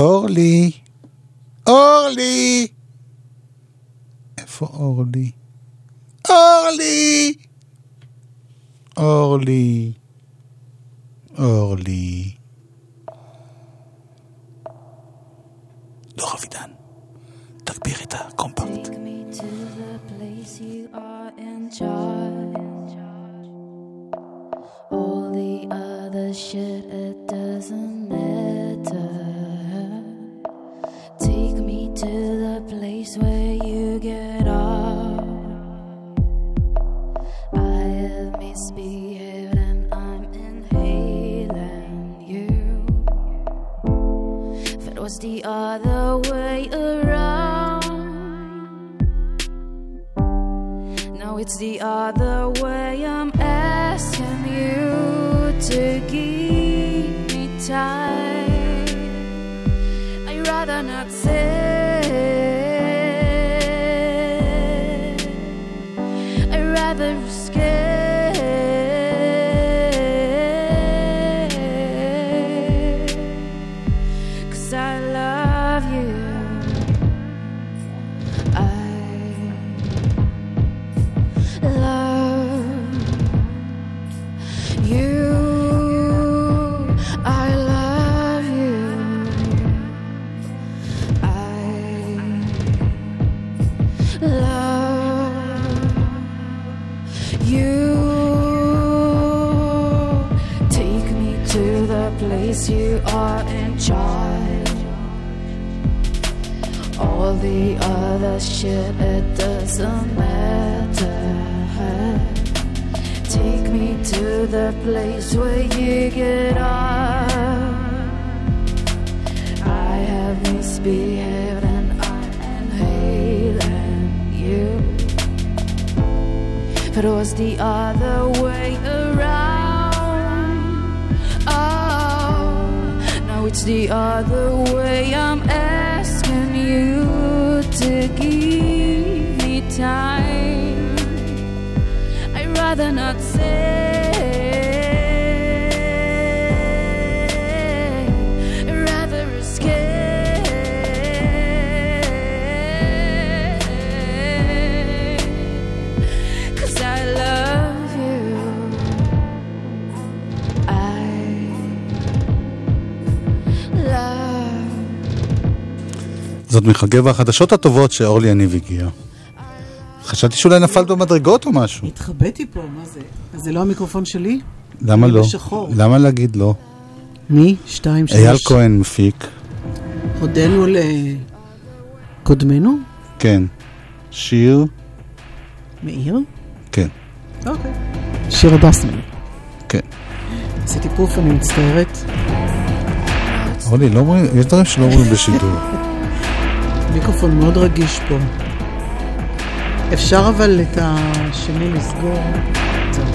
אורלי, אורלי! איפה אורלי? אורלי! אורלי, אורלי. דור אבידן, תגביר את הקומפקט. Take me to the place you are in charge. All the other shit, it doesn't matter. Take me to the place where you get off. I have misbehaved and I'm inhaling you. If it was the other way around. Now it's the other way. I'm asking you to give me time cannot say. To the place you are in charge. All the other shit, it doesn't matter. Take me to the place where you get off. I have misbehaved and I'm inhaling you. But it was the other way around, it's the other way. I'm asking you to give me time. I'd rather not say. זאת מחגב החדשות הטובות שאורלי יניב הגיעה. חשבתי שאולי נפלת במדרגות או משהו. התחבאתי פה, מה זה? אז זה לא המיקרופון שלי? למה לא? בשחור. למה להגיד לא? מי? שתיים, שלוש. אייל כהן מפיק, הודינו לקודמנו? כן. שיר, מאיר? כן, אוקיי. שיר הדסמן. כן. עשיתי פוף, אני מצטערת. אורלי, לא אומרים, יש דברים שלא אומרים בשידור. מיקרופון מאוד רגיש פה. אפשר אבל את השני לסגור? זהו.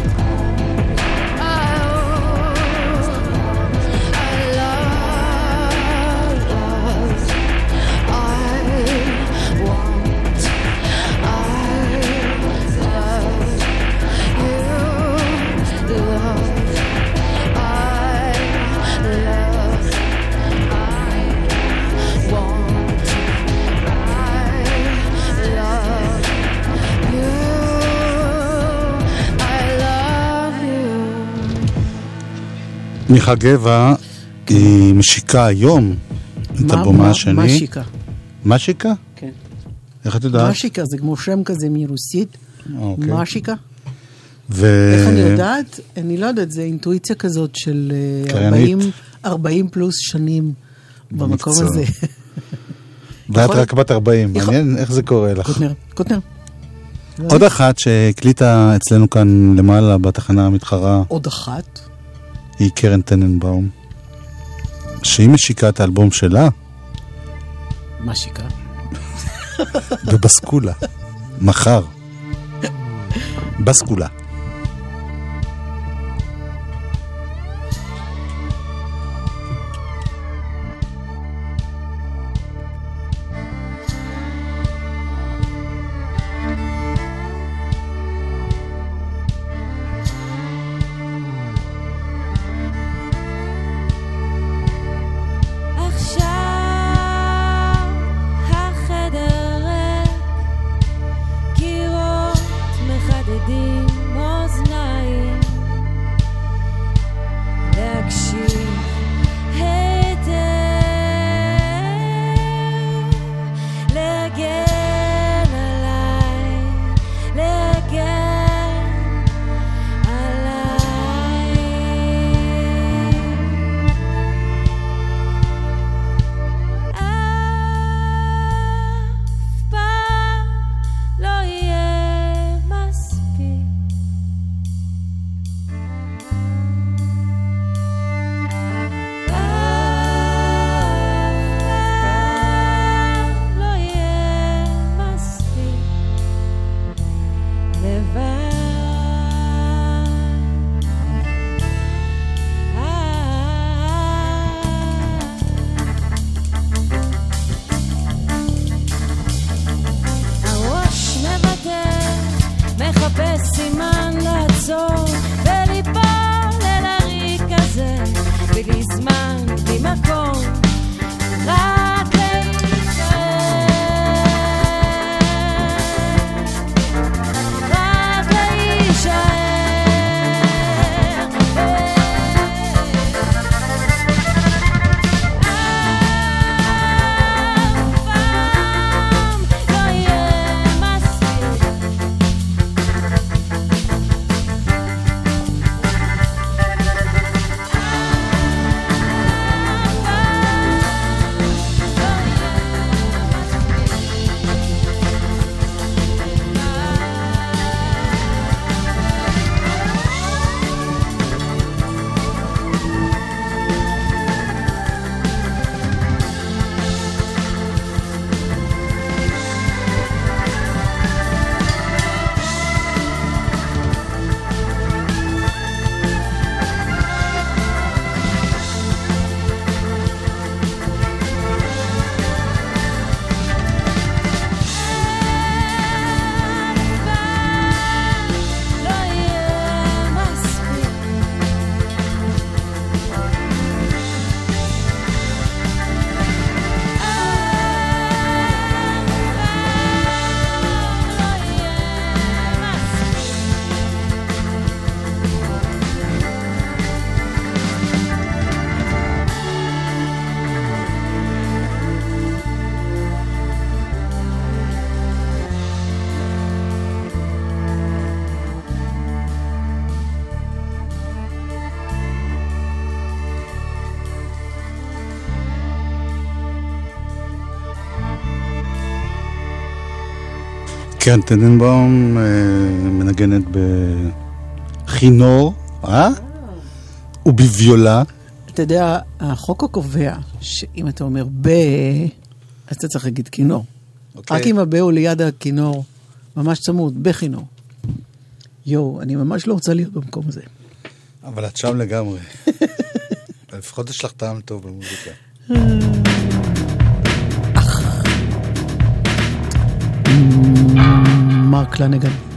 מיכה גבע, היא משיקה היום את מה- אלבומה מה- השני. מה שיקה? כן. איך את יודעת? משיקה זה כמו שם כזה מרוסית. אוקיי. משיקה. ו... איך אני יודעת? אני לא יודעת, זה אינטואיציה כזאת של אה, קריינית. 40, 40 פלוס שנים במקום. הזה. ואת רק בת 40, יכול- מעניין איך זה קורה לך. קוטנר, קוטנר. עוד אחת שהקליטה אצלנו כאן למעלה בתחנה המתחרה עוד אחת. היא קרן טננבאום. שהיא משיקה את האלבום שלה משיקה. בבסקולה. מחר. בסקולה. קרן טננבאום אה, מנגנת בכינור, אה? ובביולה. אתה יודע, החוק הקובע, שאם אתה אומר ב, אז אתה צריך להגיד כינור. Okay. רק אם הב הוא ליד הכינור, ממש צמוד, בכינור. יואו, אני ממש לא רוצה להיות במקום הזה. אבל את שם לגמרי. לפחות יש לך טעם טוב במוזיקה. אה. Mark Lanigan.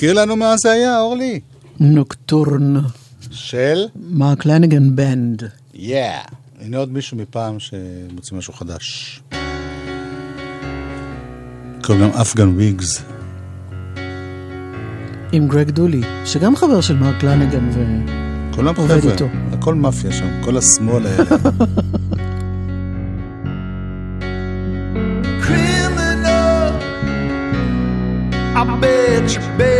תזכיר לנו מה זה היה, אורלי. Nocturne. של? Mark Lanegan Band. יאה. הנה עוד מישהו מפעם שמוציא משהו חדש. קוראים להם Afghan Whigs. עם גרג דולי, שגם חבר של מרק לנגן כולם חבר'ה, הכל מאפיה שם, כל השמאל האלה. Bitch, bitch.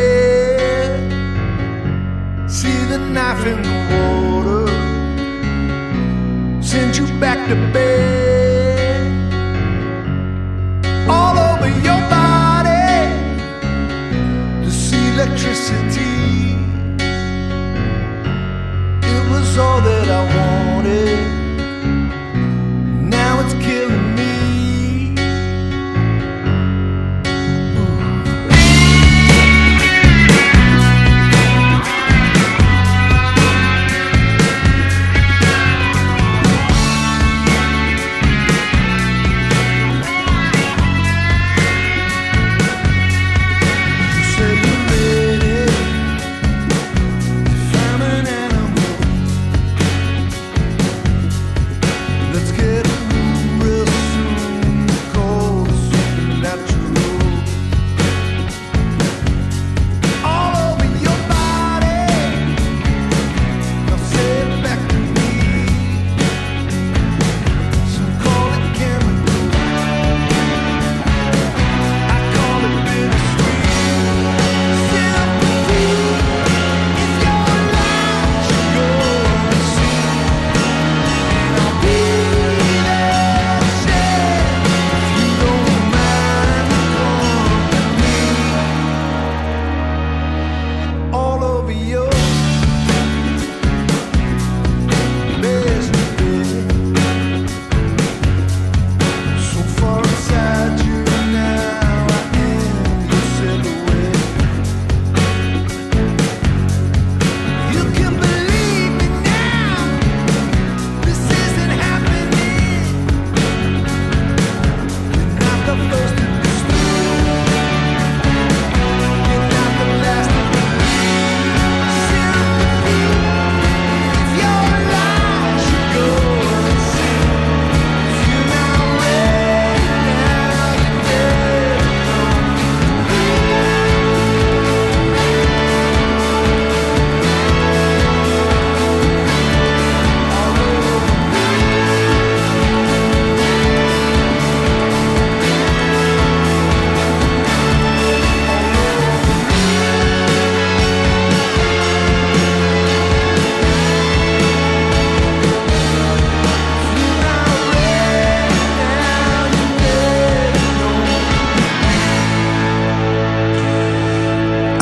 Back to bed. All over your body. See electricity. It was all that I wanted.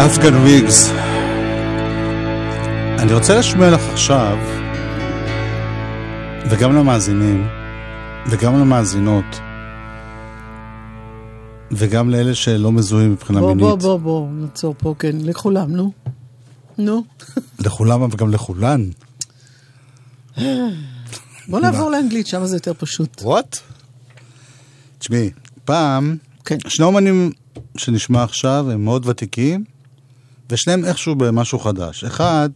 אפגן ויגס. אני רוצה להשמיע לך עכשיו, וגם למאזינים, וגם למאזינות, וגם לאלה שלא מזוהים מבחינה בוא, מינית. בוא, בוא, בוא, נעצור פה, כן, לכולם, נו. נו. לכולם וגם לכולן. בוא נעבור לאנגלית, שם זה יותר פשוט. וואט? תשמעי, פעם, כן. שני אומנים שנשמע עכשיו הם מאוד ותיקים, ושניהם איכשהו במשהו חדש. אחד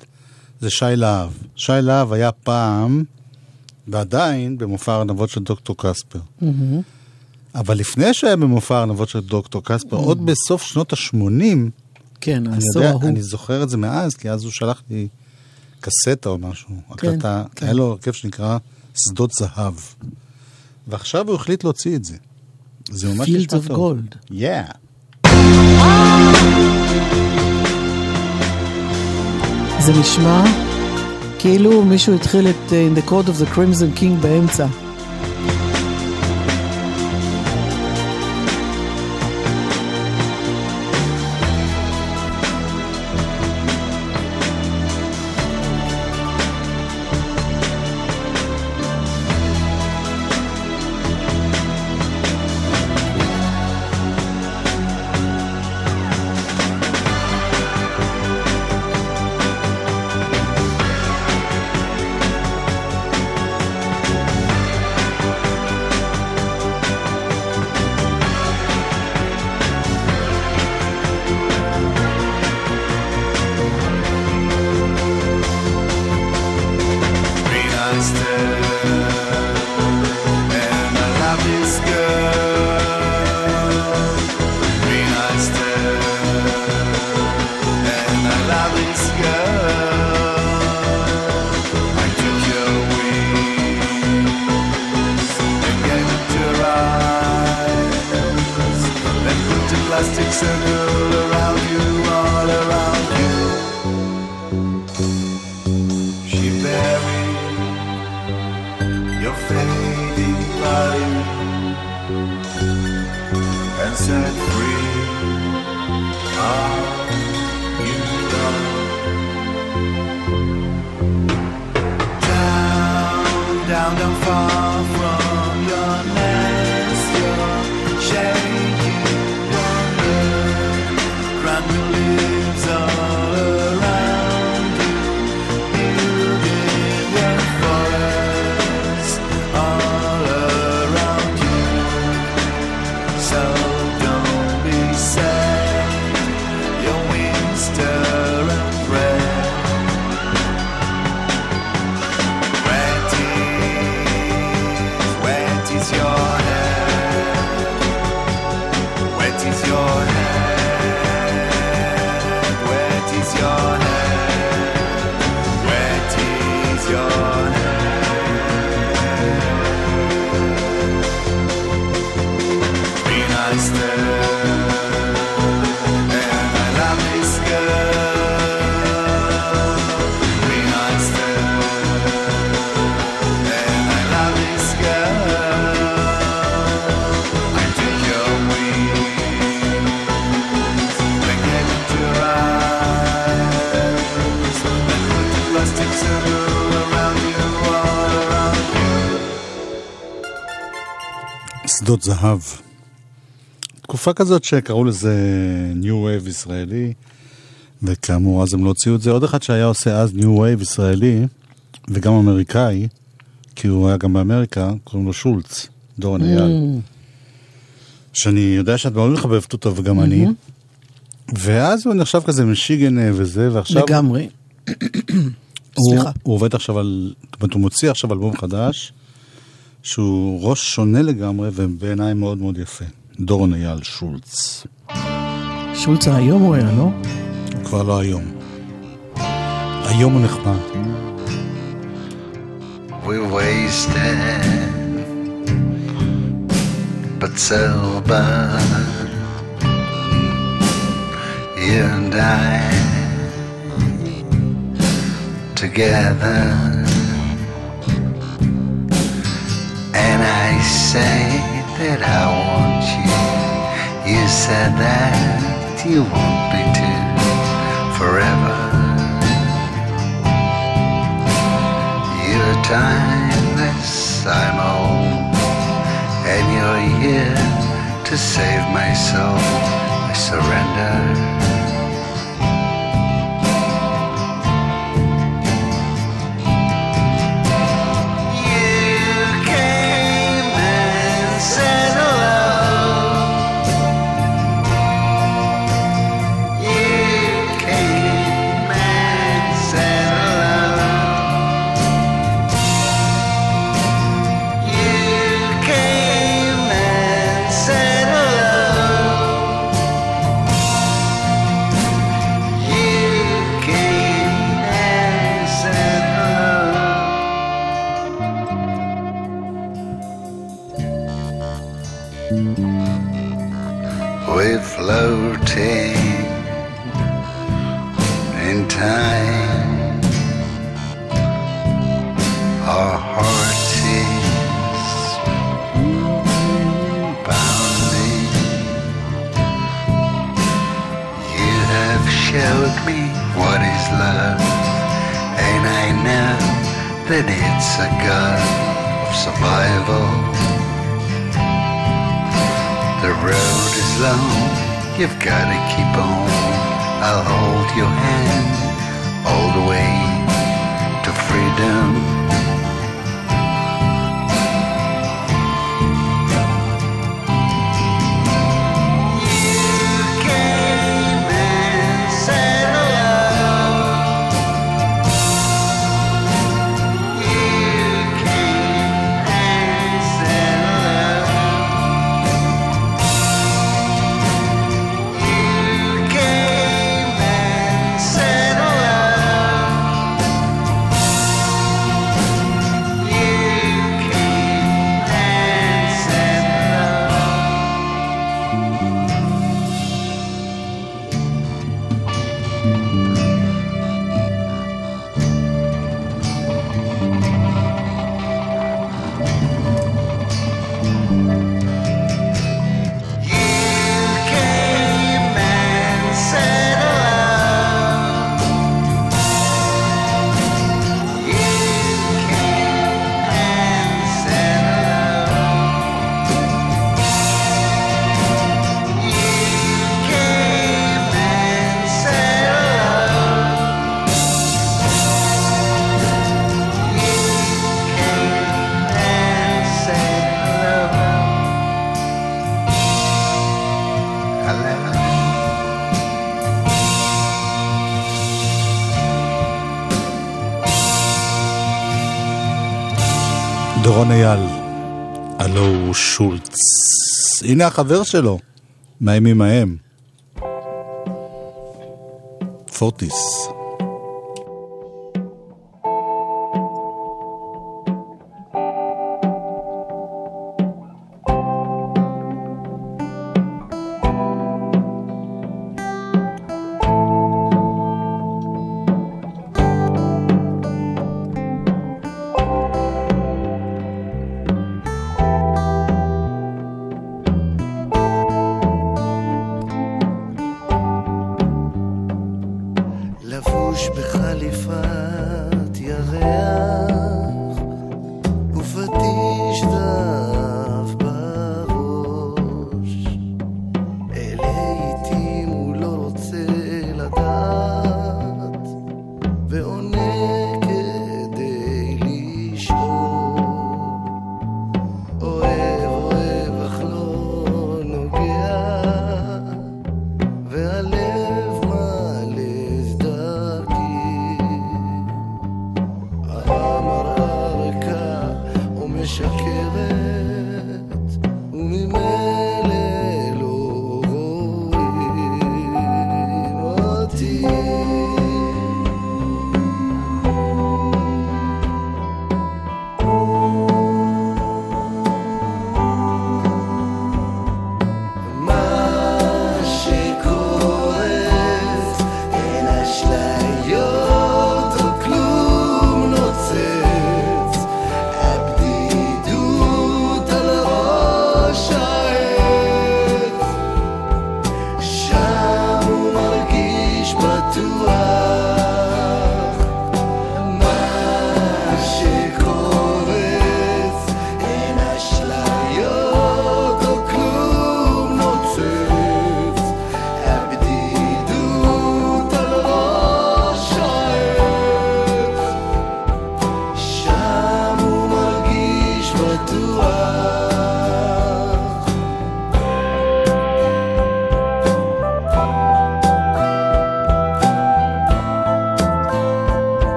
זה שי להב. שי להב היה פעם, ועדיין, במופע הארנבות של דוקטור קספר. אבל לפני שהיה במופע הארנבות של דוקטור קספר, עוד בסוף שנות ה-80, כן, אני העשור ההוא. אני זוכר את זה מאז, כי אז הוא שלח לי קסטה או משהו. כן, הקלטה, כן. היה לו הרכב שנקרא שדות זהב. ועכשיו הוא החליט להוציא את זה. זה ממש Fields נשמע of טוב. Gold. Yeah. זה נשמע כאילו מישהו התחיל את uh, In the Court of the Crimson King באמצע. I'm far from. שדות זהב. תקופה כזאת שקראו לזה New Wave ישראלי, וכאמור אז הם לא הוציאו את זה. עוד אחד שהיה עושה אז New Wave ישראלי, וגם אמריקאי, כי הוא היה גם באמריקה, קוראים לו שולץ, דורון אייל. שאני יודע שאת מאוד מחבבת אותו וגם אני. ואז הוא נחשב כזה משיגן אה, וזה, ועכשיו... לגמרי. הוא, סליחה. הוא עובד עכשיו על, זאת אומרת, הוא מוציא עכשיו אלבום חדש, שהוא ראש שונה לגמרי, ובעיניי מאוד מאוד יפה. דורון אייל שולץ. שולץ היום הוא היה, לא? הוא כבר לא היום. היום הוא נחמד. we wasted, but sober. You and I together, and I say that I want you. You said that you want me to forever. You're timeless, I'm old, and you're here to save my soul. I surrender. In time. Our hearts is bounding. You have showed me what is love, and I know that it's a gun of survival. The road is long, you've gotta keep on. I'll hold your hand all the way to freedom. אייל, הלו הוא שולץ. הנה החבר שלו, מהימים ההם. פורטיס.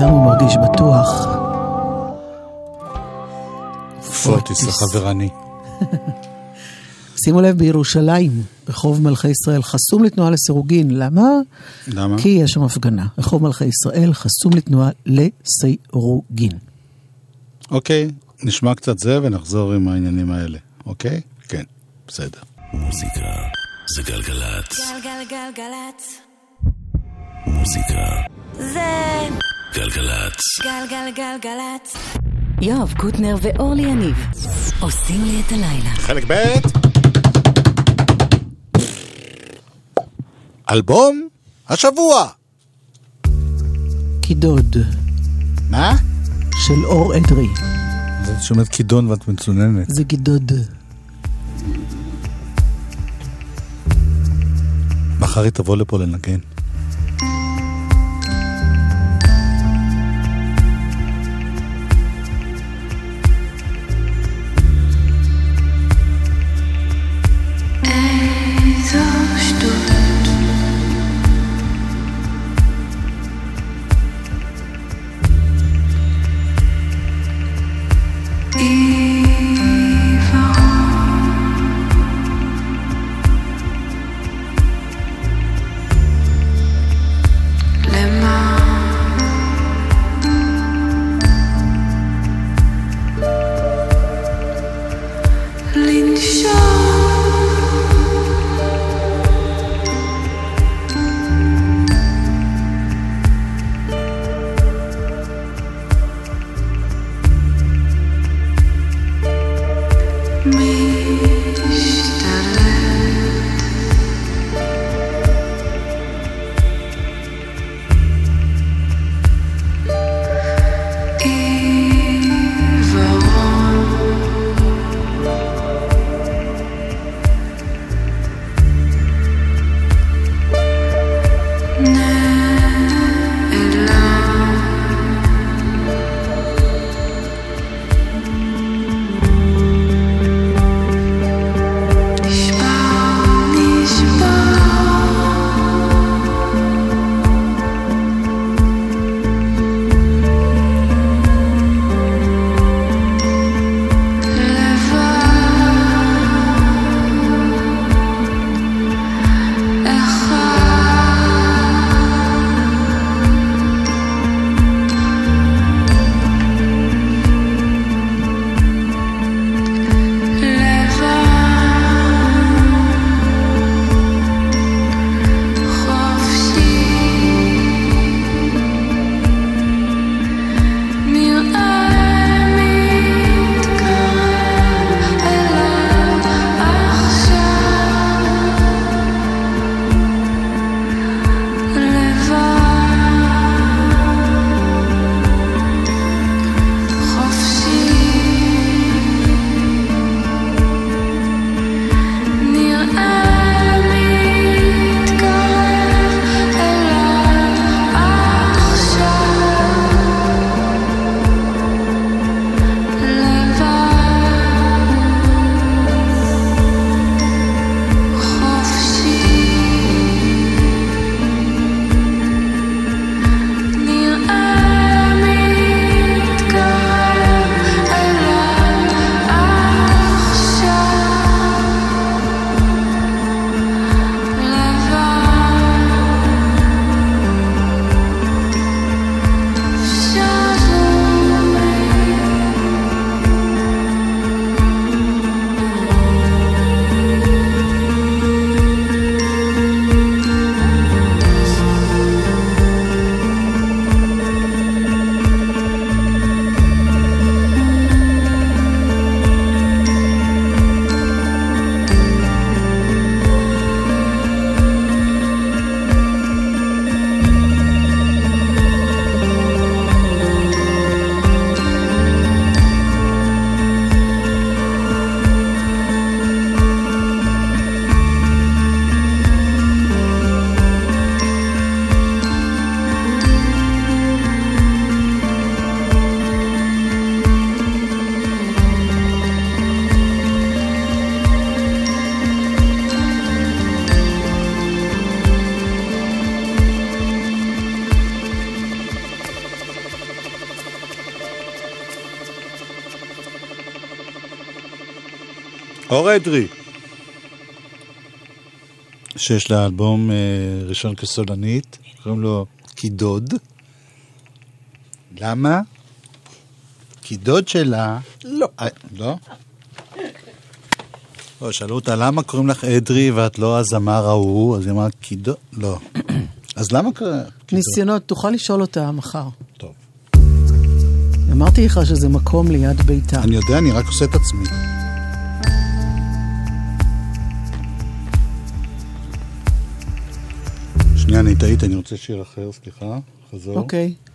שם הוא מרגיש בטוח. פוטיס החברני. שימו לב, בירושלים, רחוב מלכי ישראל חסום לתנועה לסירוגין. למה? למה? כי יש שם הפגנה. רחוב מלכי ישראל חסום לתנועה לסירוגין. אוקיי, נשמע קצת זה ונחזור עם העניינים האלה, אוקיי? כן, בסדר. מוזיקה זה גלגלצ. גלגלגלגלצ. מוזיקה זה גלגלצ. גלגלגלגלצ. יואב קוטנר ואורלי יניב עושים לי את הלילה. חלק ב' אלבום השבוע. קידוד מה? של אור אדרי. את שומעת כידון ואת מצוננת. זה גידוד. מחר היא תבוא לפה לנגן. אור אדרי, שיש לה אלבום אה, ראשון כסולנית, קוראים לו קידוד. למה? כי דוד שלה... לא. לא? לא, שאלו אותה, למה קוראים לך אדרי ואת לא הזמר ההוא? אז היא אמרה, קידוד... לא. אז למה קוראים... ניסיונות, תוכל לשאול אותה מחר. טוב. אמרתי לך שזה מקום ליד ביתה. אני יודע, אני רק עושה את עצמי. שנייה, אני טעית, אני רוצה שיר אחר, סליחה. חזור. אוקיי. חי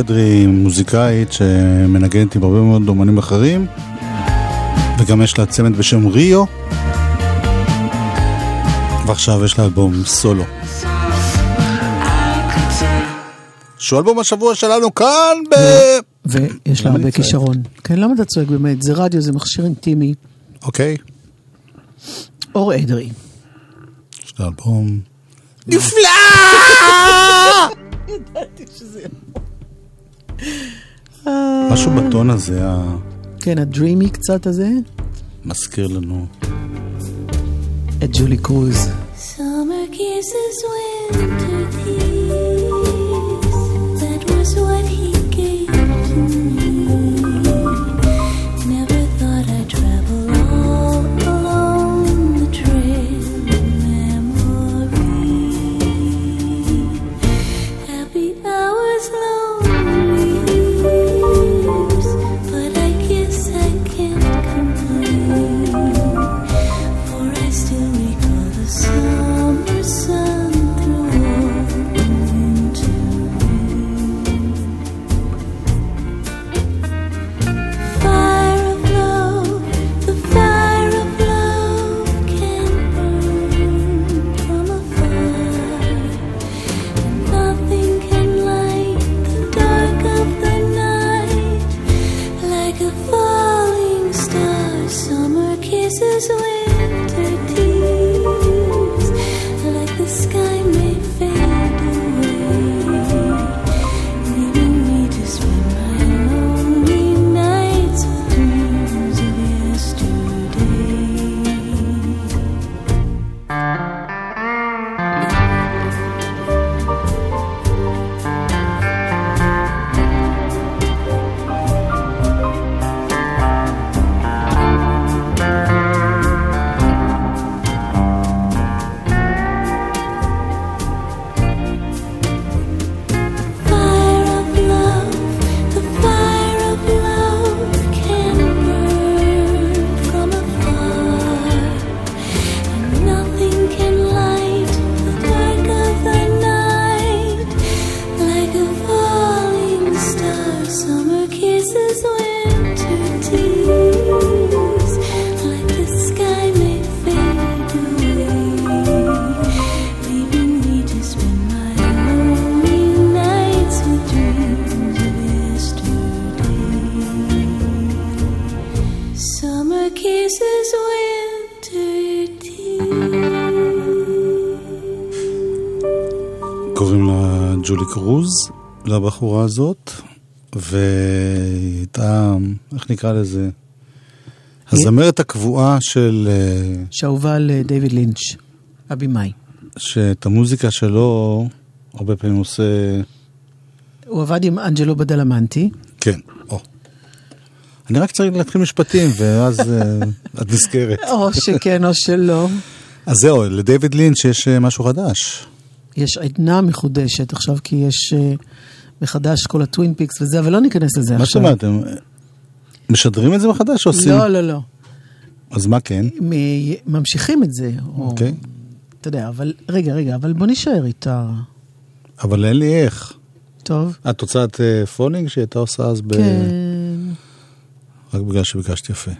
אדרי מוזיקאית שמנגנת עם הרבה מאוד אומנים אחרים, וגם יש לה צמד בשם ריו, ועכשיו יש לה אלבום סולו. שהוא אלבום השבוע שלנו כאן ב... ויש לה הרבה? כישרון. כן, למה אתה צועק באמת? זה רדיו, זה מכשיר אינטימי. אוקיי, אור אדרי. יש לה אלבום... משהו בטון הזה כן, הדרימי קצת הזה, המזכיר לנו. את ג'ולי קרוז. Summer kisses, winter. That was what he gave to me. לבחורה הזאת, והיא הייתה, איך נקרא לזה? הזמרת הקבועה של... אה, שאהובה על אה, דיוויד לינץ', הבמאי. שאת המוזיקה שלו הרבה פעמים עושה... הוא עבד עם אנג'לו בדלמנטי. כן, או. אני רק צריך להתחיל משפטים, ואז אה, את נזכרת. או שכן או שלא. אז זהו, לדיוויד לינץ' יש משהו חדש. יש עדנה מחודשת עכשיו, כי יש מחדש כל ה Twin Peaks וזה, אבל לא ניכנס לזה מה עכשיו. אומרת, הם משדרים את זה מחדש או עושים? לא, לא, לא. אז מה כן? מ- ממשיכים את זה. או- אוקיי. אתה יודע, אבל רגע, רגע, אבל בוא נישאר איתה. אבל אין לי איך. טוב. את רוצה את אה, Falling שהייתה עושה אז ב... כן. רק בגלל שביקשתי יפה.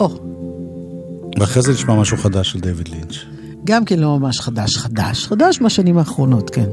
או, ואחרי זה נשמע משהו חדש של דיוויד לינץ'. גם כן לא ממש חדש, חדש, חדש מהשנים האחרונות, כן.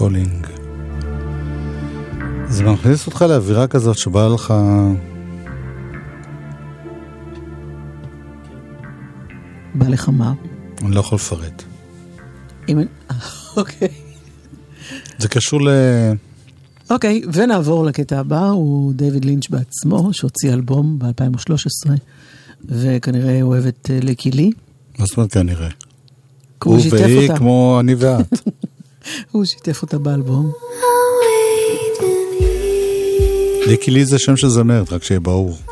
Falling. זה מכניס אותך לאווירה כזאת שבא לך... בא לך מה? אני לא יכול לפרט. אם... אוקיי. זה קשור ל... אוקיי, ונעבור לקטע הבא, הוא דיוויד לינץ' בעצמו, שהוציא אלבום ב-2013, וכנראה אוהב את אה, לקי לי. מה זאת אומרת כנראה? הוא והיא. כמו אני ואת. הוא שיתף אותה באלבום. ליקי לי זה שם של זמרת, רק שיהיה ברור.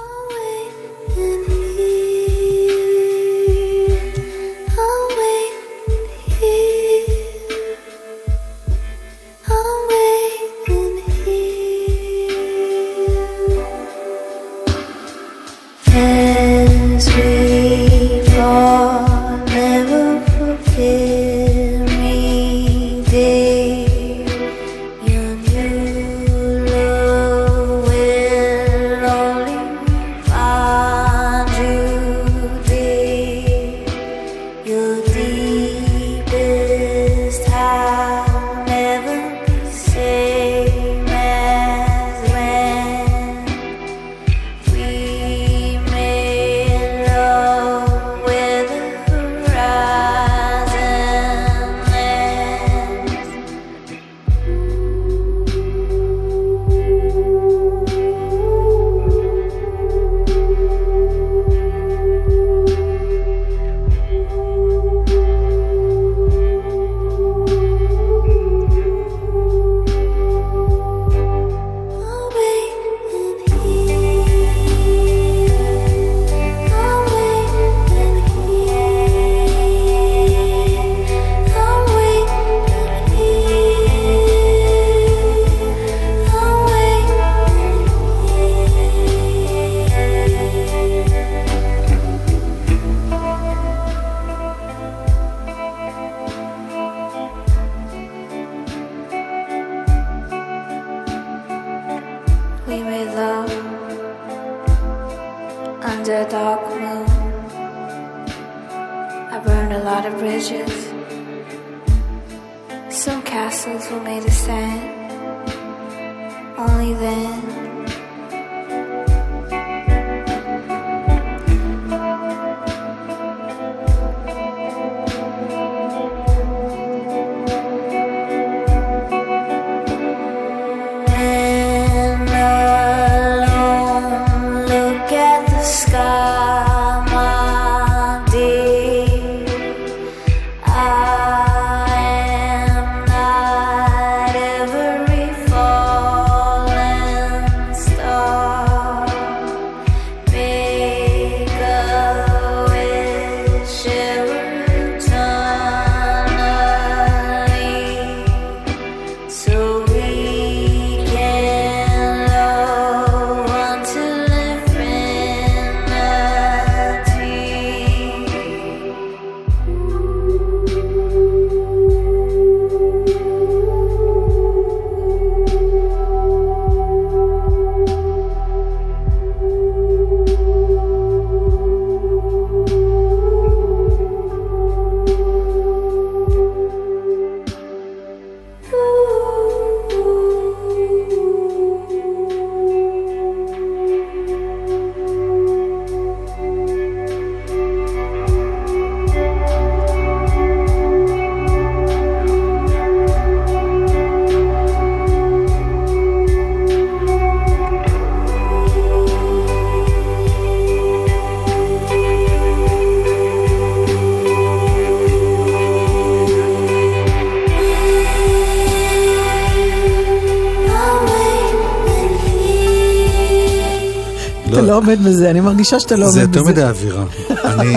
בזה, אני מרגישה שאתה לא זה עומד יותר בזה. מדי אווירה. אני,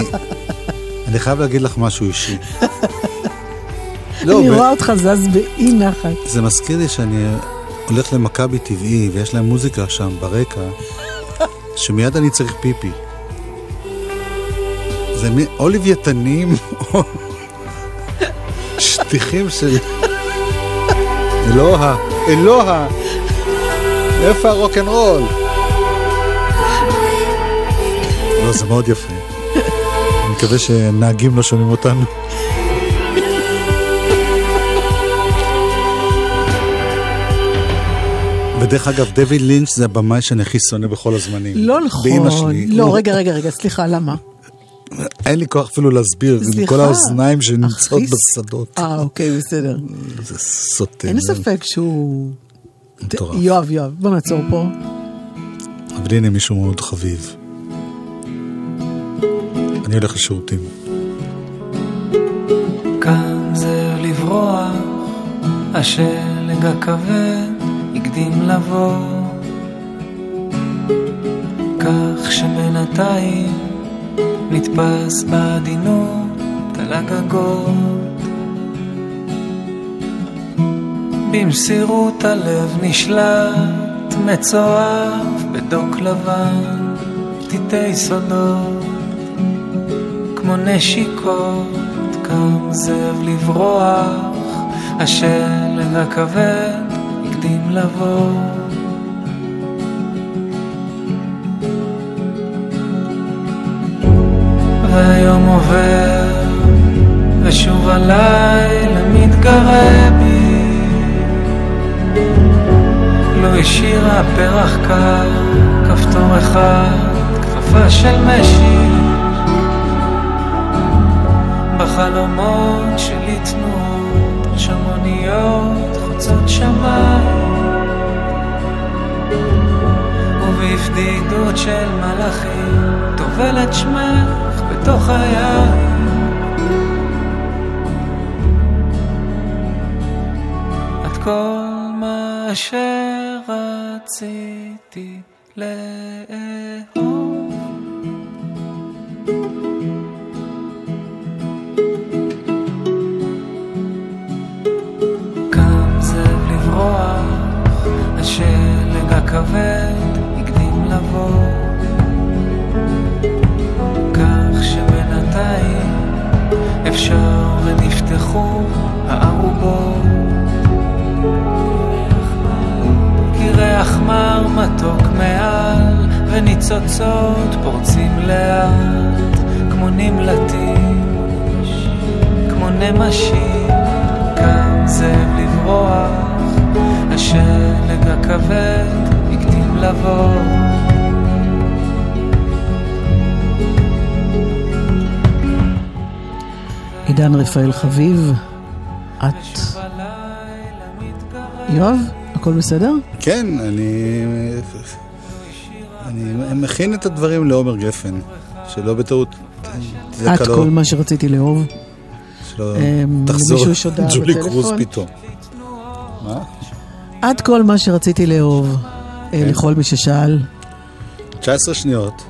אני חייב להגיד לך משהו אישי. לא, אני ב- רואה אותך זז באי נחת. זה מזכיר לי שאני הולך למכבי טבעי ויש להם מוזיקה שם ברקע, שמיד אני צריך פיפי. זה מי, או לוויתנים או שטיחים של... אלוה, אלוה, איפה הרוקנרול? לא, זה מאוד יפה. אני מקווה שנהגים לא שומעים אותנו. ודרך אגב, דויד לינץ' זה הבמאי שאני הכי שונא בכל הזמנים. לא נכון. שלי. לא, הוא- רגע, רגע, רגע, סליחה, למה? אין לי כוח אפילו להסביר, עם סליחה. כל האוזניים שנמצאות בשדות. אה, אוקיי, בסדר. זה סוטה. אין זה ספק שהוא... מטורף. יואב, יואב, בוא נעצור פה. אבל הנה מישהו מאוד חביב. אני הולך לשירותים. כאן זה לברוח, השלג הכבד הקדים לבוא. כך שבינתיים נתפס בעדינות על הגגות. במסירות הלב נשלט, מצורף בדוק לבן, פתיתי סודות. כמו נשיקות, קם זאב לברוח, השלג הכבד הקדים לבוא. והיום עובר, ושוב הלילה מתגרה בי. לא השאירה פרח קר, כפתור אחד, כפפה של משי. בחלומות שלי תנועות שמוניות חוצות שמיים. ובפדידות של מלאכים טובל את שמך בתוך היין. את כל מה שרציתי לאהוב השלג הכבד הקדים לבוא. כך שבינתיים אפשר ונפתחו הערובות. כי ריח מר מתוק מעל, וניצוצות פורצים לאט, כמו נמלטים, כמו נמשים. קם זאב לברוח, השלג הכבד הקדים לבוא. עידן רפאל חביב, את... יואב, הכל בסדר? כן, אני... אני מכין את הדברים לעומר גפן, שלא בטעות... את כל מה שרציתי לאהוב. שלא אמ, תחזור ג'ולי? קרוז פתאום. מה? את כל מה שרציתי לאהוב, אה, כן. לכל מי ששאל. 19 שניות.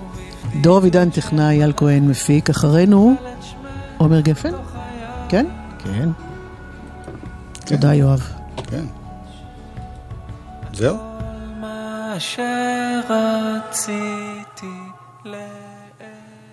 דור אבידן טכנאי, אייל כהן מפיק, אחרינו עומר גפן? כן? כן. תודה יואב. כן. זהו? מה שרציתי לאהוב